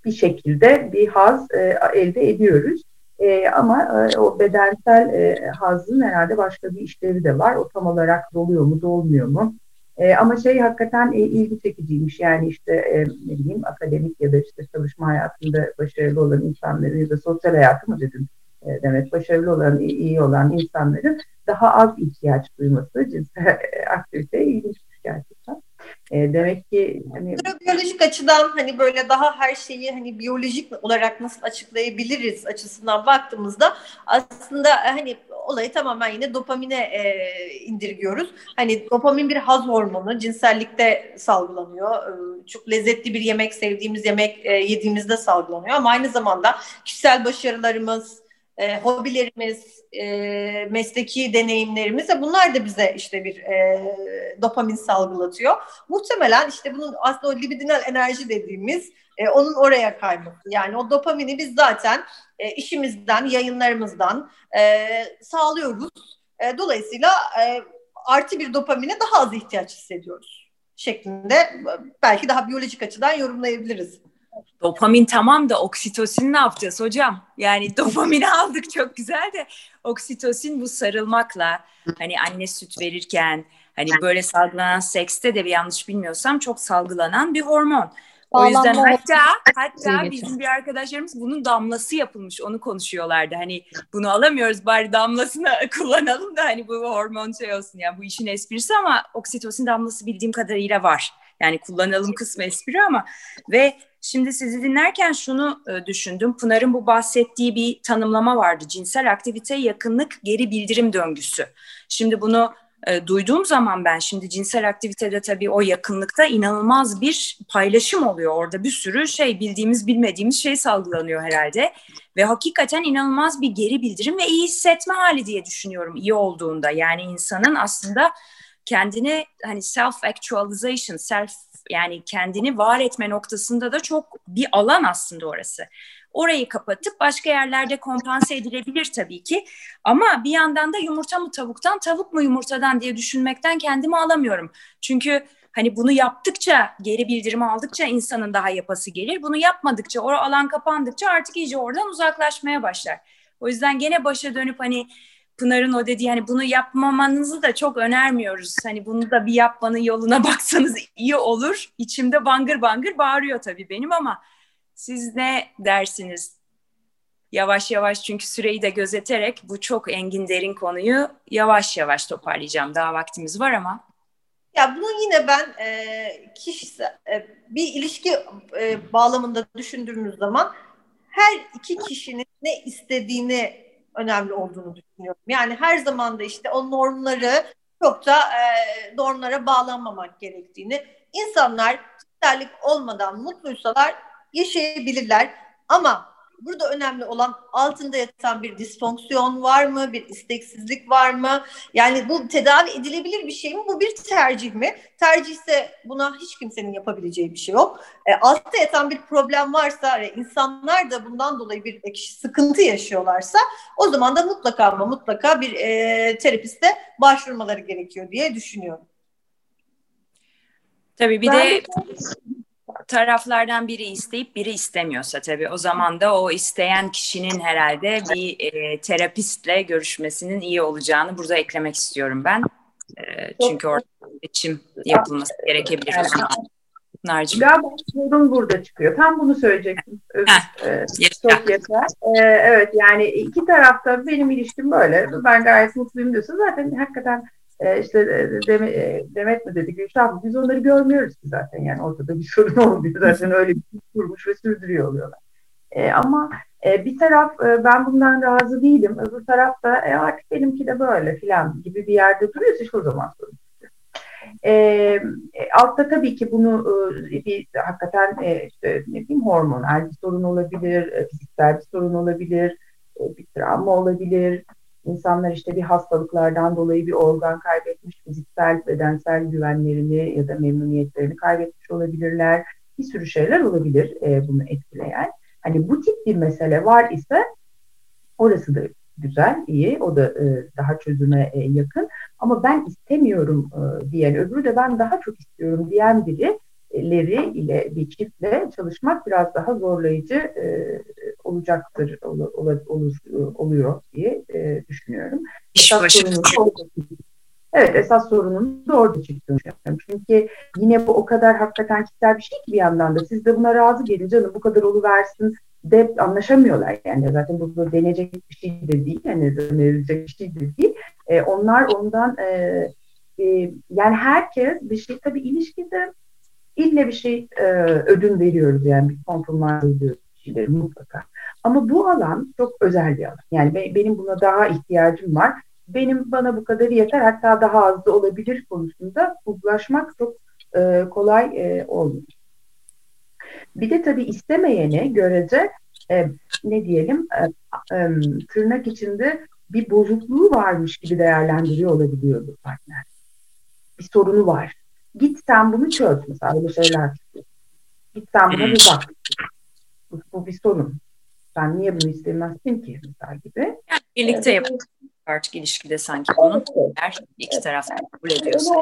bir şekilde bir haz e, elde ediyoruz. E, ama e, o bedensel e, hazın herhalde başka bir işlevi de var. O tam olarak doluyor mu, dolmuyor mu? E, ama şey hakikaten e, ilgi çekiciymiş. Yani işte e, ne bileyim akademik ya da işte çalışma hayatında başarılı olan insanların ya da sosyal hayatı mı dedim e, demek başarılı olan, iyi, olan insanların daha az ihtiyaç duyması cinsel aktiviteye ilginçmiş gerçekten. E, demek ki hani biyolojik açıdan hani böyle daha her şeyi hani biyolojik olarak nasıl açıklayabiliriz açısından baktığımızda aslında e, hani olayı tamamen yine dopamine e, indirgiyoruz. Hani dopamin bir haz hormonu, cinsellikte salgılanıyor. E, çok lezzetli bir yemek, sevdiğimiz yemek e, yediğimizde salgılanıyor ama aynı zamanda kişisel başarılarımız, e, hobilerimiz, e, mesleki deneyimlerimiz ve bunlar da bize işte bir e, dopamin salgılatıyor. Muhtemelen işte bunun aslında o libidinal enerji dediğimiz e, onun oraya kayması. Yani o dopamini biz zaten e, işimizden, yayınlarımızdan e, sağlıyoruz. E, dolayısıyla e, artı bir dopamine daha az ihtiyaç hissediyoruz şeklinde belki daha biyolojik açıdan yorumlayabiliriz. Dopamin tamam da oksitosin ne yapacağız hocam? Yani dopamini aldık çok güzel de oksitosin bu sarılmakla hani anne süt verirken hani böyle salgılanan sekste de bir yanlış bilmiyorsam çok salgılanan bir hormon. O yüzden hatta hatta bizim bir arkadaşlarımız bunun damlası yapılmış onu konuşuyorlardı. Hani bunu alamıyoruz bari damlasını kullanalım da hani bu hormon şey olsun ya yani bu işin esprisi ama oksitosin damlası bildiğim kadarıyla var. Yani kullanalım kısmı espri ama ve şimdi sizi dinlerken şunu e, düşündüm. Pınar'ın bu bahsettiği bir tanımlama vardı. Cinsel aktivite yakınlık geri bildirim döngüsü. Şimdi bunu e, duyduğum zaman ben şimdi cinsel aktivitede tabii o yakınlıkta inanılmaz bir paylaşım oluyor. Orada bir sürü şey bildiğimiz bilmediğimiz şey salgılanıyor herhalde. Ve hakikaten inanılmaz bir geri bildirim ve iyi hissetme hali diye düşünüyorum iyi olduğunda. Yani insanın aslında kendini hani self actualization, self yani kendini var etme noktasında da çok bir alan aslında orası. Orayı kapatıp başka yerlerde kompanse edilebilir tabii ki. Ama bir yandan da yumurta mı tavuktan, tavuk mu yumurtadan diye düşünmekten kendimi alamıyorum. Çünkü hani bunu yaptıkça, geri bildirimi aldıkça insanın daha yapası gelir. Bunu yapmadıkça, o alan kapandıkça artık iyice oradan uzaklaşmaya başlar. O yüzden gene başa dönüp hani Pınar'ın o dediği hani bunu yapmamanızı da çok önermiyoruz. Hani bunu da bir yapmanın yoluna baksanız iyi olur. İçimde bangır bangır bağırıyor tabii benim ama siz ne dersiniz? Yavaş yavaş çünkü süreyi de gözeterek bu çok engin derin konuyu yavaş yavaş toparlayacağım. Daha vaktimiz var ama. Ya bunu yine ben e, kişisel e, bir ilişki e, bağlamında düşündüğümüz zaman her iki kişinin ne istediğini önemli olduğunu düşünüyorum. Yani her zaman da işte o normları çok da e, normlara bağlanmamak gerektiğini, insanlar cinsellik olmadan mutluysalar yaşayabilirler. Ama burada önemli olan altında yatan bir disfonksiyon var mı? Bir isteksizlik var mı? Yani bu tedavi edilebilir bir şey mi? Bu bir tercih mi? Tercihse buna hiç kimsenin yapabileceği bir şey yok. E, altta yatan bir problem varsa ve insanlar da bundan dolayı bir sıkıntı yaşıyorlarsa o zaman da mutlaka ama mutlaka bir e, terapiste başvurmaları gerekiyor diye düşünüyorum. Tabii bir ben de taraflardan biri isteyip biri istemiyorsa tabii o zaman da o isteyen kişinin herhalde bir e, terapistle görüşmesinin iyi olacağını burada eklemek istiyorum ben. E, çünkü orada iletişim yapılması gerekebilir. Narcığım. Galiba sorun burada çıkıyor. Tam bunu söyleyecektim. Heh, ee, çok yeter. Ee, evet yani iki tarafta benim ilişkim böyle. Ben gayet mutluyum diyorsa zaten hakikaten e, işte e, e, Demet mi dedi Gülşah mı? Biz onları görmüyoruz ki zaten yani ortada bir sorun olmuyor zaten öyle bir şey kurmuş ve sürdürüyor oluyorlar. E, ama e, bir taraf e, ben bundan razı değilim öbür tarafta e, artık benimki de böyle filan gibi bir yerde duruyorsa o zaman sorun. E, e, altta tabii ki bunu e, bir hakikaten e, işte ne bileyim hormonal bir sorun olabilir, e, fiziksel bir sorun olabilir, bir travma olabilir. İnsanlar işte bir hastalıklardan dolayı bir organ kaybetmiş, fiziksel, bedensel güvenlerini ya da memnuniyetlerini kaybetmiş olabilirler. Bir sürü şeyler olabilir e, bunu etkileyen. Hani bu tip bir mesele var ise orası da güzel, iyi. O da e, daha çözüme e, yakın. Ama ben istemiyorum e, diyen, öbürü de ben daha çok istiyorum diyen birileri ile bir çiftle çalışmak biraz daha zorlayıcı e, olacaktır, ol, ol, olur, oluyor diye e, düşünüyorum. Esas sorunun orada, evet, esas sorunun da orada çıktığını düşünüyorum. Çünkü yine bu o kadar hakikaten kişisel bir şey ki bir yandan da siz de buna razı gelin canım bu kadar oluversin de anlaşamıyorlar yani zaten bu denecek bir şey de değil yani önerilecek bir şey de değil. E, onlar ondan e, e, yani herkes bir şey tabii ilişkide ille bir şey e, ödün veriyoruz yani bir kompromis ediyoruz şeyleri mutlaka. Ama bu alan çok özel bir alan. Yani be, benim buna daha ihtiyacım var. Benim bana bu kadar yeter hatta daha az da olabilir konusunda uzlaşmak çok e, kolay e, olmuyor. Bir de tabii istemeyene görece e, ne diyelim e, e, tırnak içinde bir bozukluğu varmış gibi değerlendiriyor olabiliyor bu partner. Bir sorunu var. Git sen bunu çöz mesela öyle şeyler. Git sen buna bir bak. Bu, bu bir sorun. Sen niye bunu istemezsin ki mesela gibi. Yani birlikte yapalım artık ilişkide sanki bunu her iki taraf kabul ediyorsa.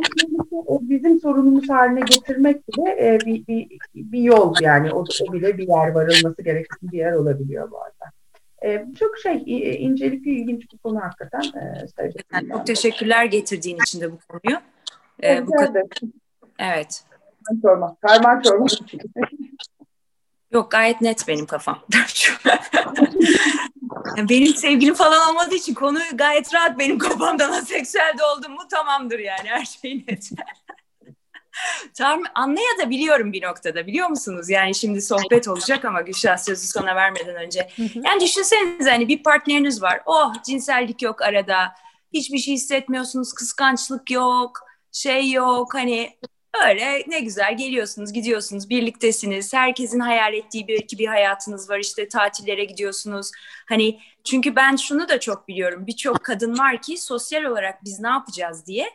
O bizim sorunumuz haline getirmek bile e, bir, bir, bir yol yani o, o bile bir yer varılması gereken bir yer olabiliyor bazen. E, çok şey incelikli ilginç bir konu hakikaten. E, yani çok teşekkürler getirdiğin için de bu konuyu. E, bu kadar. Evet. Karman çorba. Karman çorba. Yok gayet net benim kafam. benim sevgilim falan olmadığı için konu gayet rahat benim kafamdan aseksüel de oldum mu tamamdır yani her şey net. Tamam anlaya da biliyorum bir noktada biliyor musunuz? Yani şimdi sohbet olacak ama Gülşah sözü sana vermeden önce. Yani düşünsenize hani bir partneriniz var. Oh cinsellik yok arada. Hiçbir şey hissetmiyorsunuz. Kıskançlık yok. Şey yok. Hani Öyle ne güzel geliyorsunuz, gidiyorsunuz, birliktesiniz. Herkesin hayal ettiği bir, bir hayatınız var. İşte tatillere gidiyorsunuz. Hani çünkü ben şunu da çok biliyorum. Birçok kadın var ki sosyal olarak biz ne yapacağız diye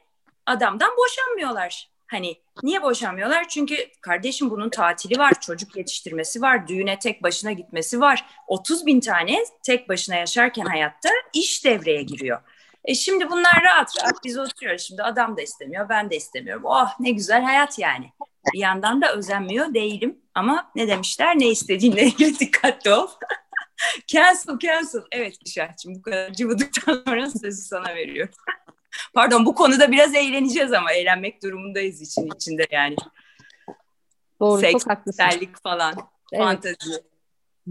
adamdan boşanmıyorlar. Hani niye boşanmıyorlar? Çünkü kardeşim bunun tatili var, çocuk yetiştirmesi var, düğüne tek başına gitmesi var. 30 bin tane tek başına yaşarken hayatta iş devreye giriyor. E şimdi bunlar rahat rahat biz oturuyoruz şimdi adam da istemiyor ben de istemiyorum. Oh ne güzel hayat yani. Bir yandan da özenmiyor değilim ama ne demişler ne istediğinle ilgili dikkatli ol. cancel cancel. Evet Gülşah'cığım bu kadar cıvıdıktan sonra sözü sana veriyorum. Pardon bu konuda biraz eğleneceğiz ama eğlenmek durumundayız için içinde yani. Doğru Seks, çok haklısın. Falan, evet. fantezi.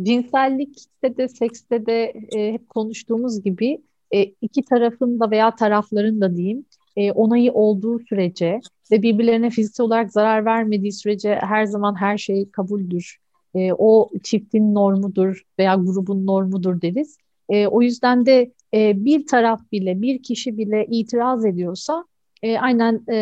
Cinsellikte de sekste de e, hep konuştuğumuz gibi e, iki tarafın da veya tarafların da diyeyim e, onayı olduğu sürece ve birbirlerine fiziksel olarak zarar vermediği sürece her zaman her şey kabuldür. E, o çiftin normudur veya grubun normudur deriz. E, o yüzden de e, bir taraf bile, bir kişi bile itiraz ediyorsa e, aynen e,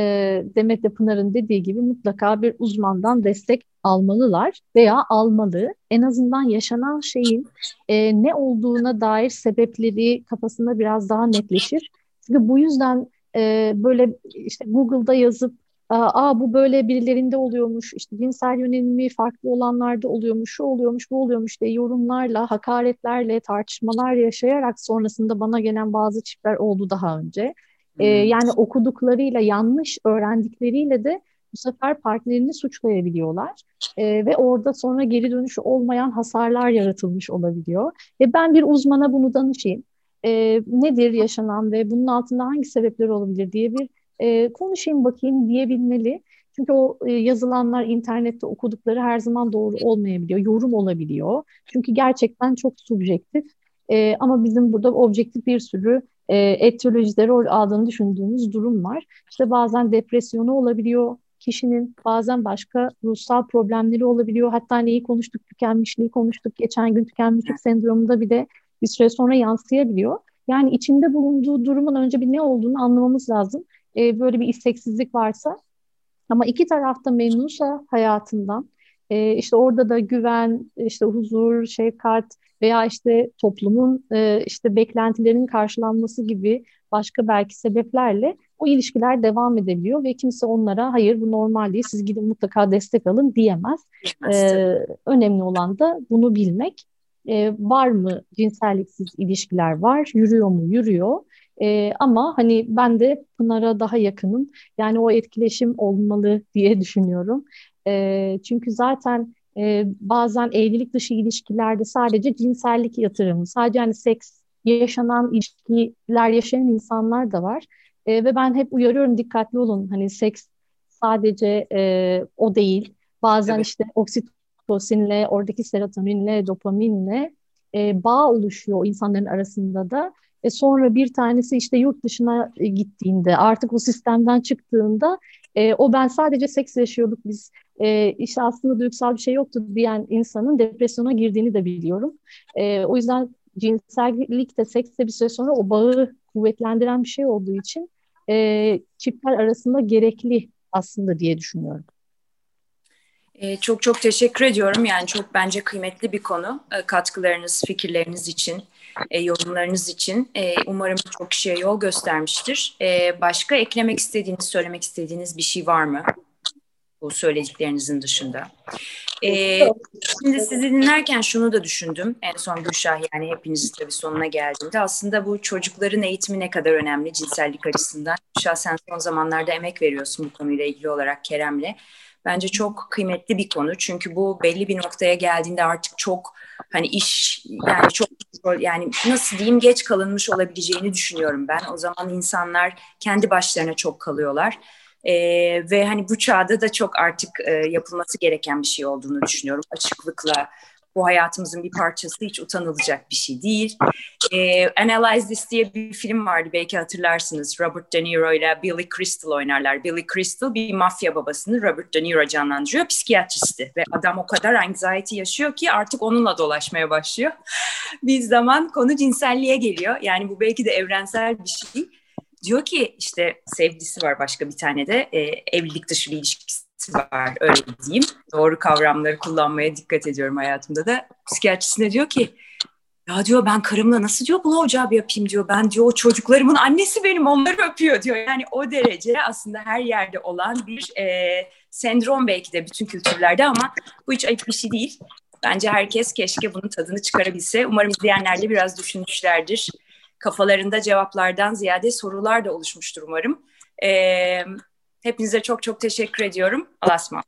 Demet Pınar'ın dediği gibi mutlaka bir uzmandan destek almalılar veya almalı. En azından yaşanan şeyin e, ne olduğuna dair sebepleri kafasında biraz daha netleşir. Çünkü bu yüzden e, böyle işte Google'da yazıp aa bu böyle birilerinde oluyormuş işte cinsel yönelimi farklı olanlarda oluyormuş şu oluyormuş bu oluyormuş diye yorumlarla hakaretlerle tartışmalar yaşayarak sonrasında bana gelen bazı çiftler oldu daha önce. Ee, yani okuduklarıyla yanlış öğrendikleriyle de bu sefer partnerini suçlayabiliyorlar ee, ve orada sonra geri dönüşü olmayan hasarlar yaratılmış olabiliyor. Ve ben bir uzmana bunu danışayım. Ee, nedir yaşanan ve bunun altında hangi sebepler olabilir diye bir e, konuşayım bakayım diyebilmeli. Çünkü o e, yazılanlar internette okudukları her zaman doğru olmayabiliyor, yorum olabiliyor. Çünkü gerçekten çok subjektif. E, ama bizim burada objektif bir sürü e, etiyolojide rol aldığını düşündüğümüz durum var. İşte bazen depresyonu olabiliyor kişinin, bazen başka ruhsal problemleri olabiliyor. Hatta neyi konuştuk, tükenmişliği konuştuk. Geçen gün tükenmişlik sendromunda bir de bir süre sonra yansıyabiliyor. Yani içinde bulunduğu durumun önce bir ne olduğunu anlamamız lazım. E, böyle bir isteksizlik varsa. Ama iki tarafta memnunsa hayatından, E, işte orada da güven, işte huzur, şefkat veya işte toplumun e, işte beklentilerinin karşılanması gibi başka belki sebeplerle o ilişkiler devam edebiliyor ve kimse onlara hayır bu normal değil siz gidin mutlaka destek alın diyemez. Ee, önemli olan da bunu bilmek. Ee, var mı cinselliksiz ilişkiler var, yürüyor mu yürüyor. Ee, ama hani ben de Pınar'a daha yakınım. Yani o etkileşim olmalı diye düşünüyorum. Ee, çünkü zaten e, bazen evlilik dışı ilişkilerde sadece cinsellik yatırımı, sadece hani seks yaşanan ilişkiler yaşayan insanlar da var. E, ve ben hep uyarıyorum dikkatli olun. Hani seks sadece e, o değil. Bazen evet. işte oksitosinle, oradaki serotoninle, dopaminle e, bağ oluşuyor insanların arasında da. E sonra bir tanesi işte yurt dışına e, gittiğinde, artık o sistemden çıktığında e, o ben sadece seks yaşıyorduk biz, e, işte aslında duygusal bir şey yoktu diyen insanın depresyona girdiğini de biliyorum. E, o yüzden cinsellik de seks de bir süre sonra o bağı kuvvetlendiren bir şey olduğu için e, çiftler arasında gerekli aslında diye düşünüyorum. E, çok çok teşekkür ediyorum. Yani çok bence kıymetli bir konu. E, katkılarınız, fikirleriniz için, e, yorumlarınız için. E, umarım çok kişiye yol göstermiştir. E, başka eklemek istediğiniz, söylemek istediğiniz bir şey var mı? Bu söylediklerinizin dışında. Ee, şimdi sizi dinlerken şunu da düşündüm. En son Gülşah yani hepiniz tabii sonuna geldiğinde aslında bu çocukların eğitimi ne kadar önemli cinsellik açısından. Gülşah sen son zamanlarda emek veriyorsun bu konuyla ilgili olarak Kerem'le. Bence çok kıymetli bir konu çünkü bu belli bir noktaya geldiğinde artık çok hani iş yani çok yani nasıl diyeyim geç kalınmış olabileceğini düşünüyorum ben. O zaman insanlar kendi başlarına çok kalıyorlar e, ve hani bu çağda da çok artık e, yapılması gereken bir şey olduğunu düşünüyorum. Açıklıkla bu hayatımızın bir parçası hiç utanılacak bir şey değil. E, Analyze This diye bir film vardı belki hatırlarsınız. Robert De Niro ile Billy Crystal oynarlar. Billy Crystal bir mafya babasını Robert De Niro canlandırıyor. Psikiyatristi ve adam o kadar anxiety yaşıyor ki artık onunla dolaşmaya başlıyor. bir zaman konu cinselliğe geliyor. Yani bu belki de evrensel bir şey diyor ki işte sevgilisi var başka bir tane de e, evlilik dışı bir ilişkisi var öyle diyeyim. Doğru kavramları kullanmaya dikkat ediyorum hayatımda da. Psikiyatrisine diyor ki ya diyor ben karımla nasıl diyor blowjob yapayım diyor. Ben diyor o çocuklarımın annesi benim onları öpüyor diyor. Yani o derece aslında her yerde olan bir e, sendrom belki de bütün kültürlerde ama bu hiç ayıp bir şey değil. Bence herkes keşke bunun tadını çıkarabilse. Umarım izleyenler de biraz düşünmüşlerdir kafalarında cevaplardan ziyade sorular da oluşmuştur umarım. E, hepinize çok çok teşekkür ediyorum. Allah'a.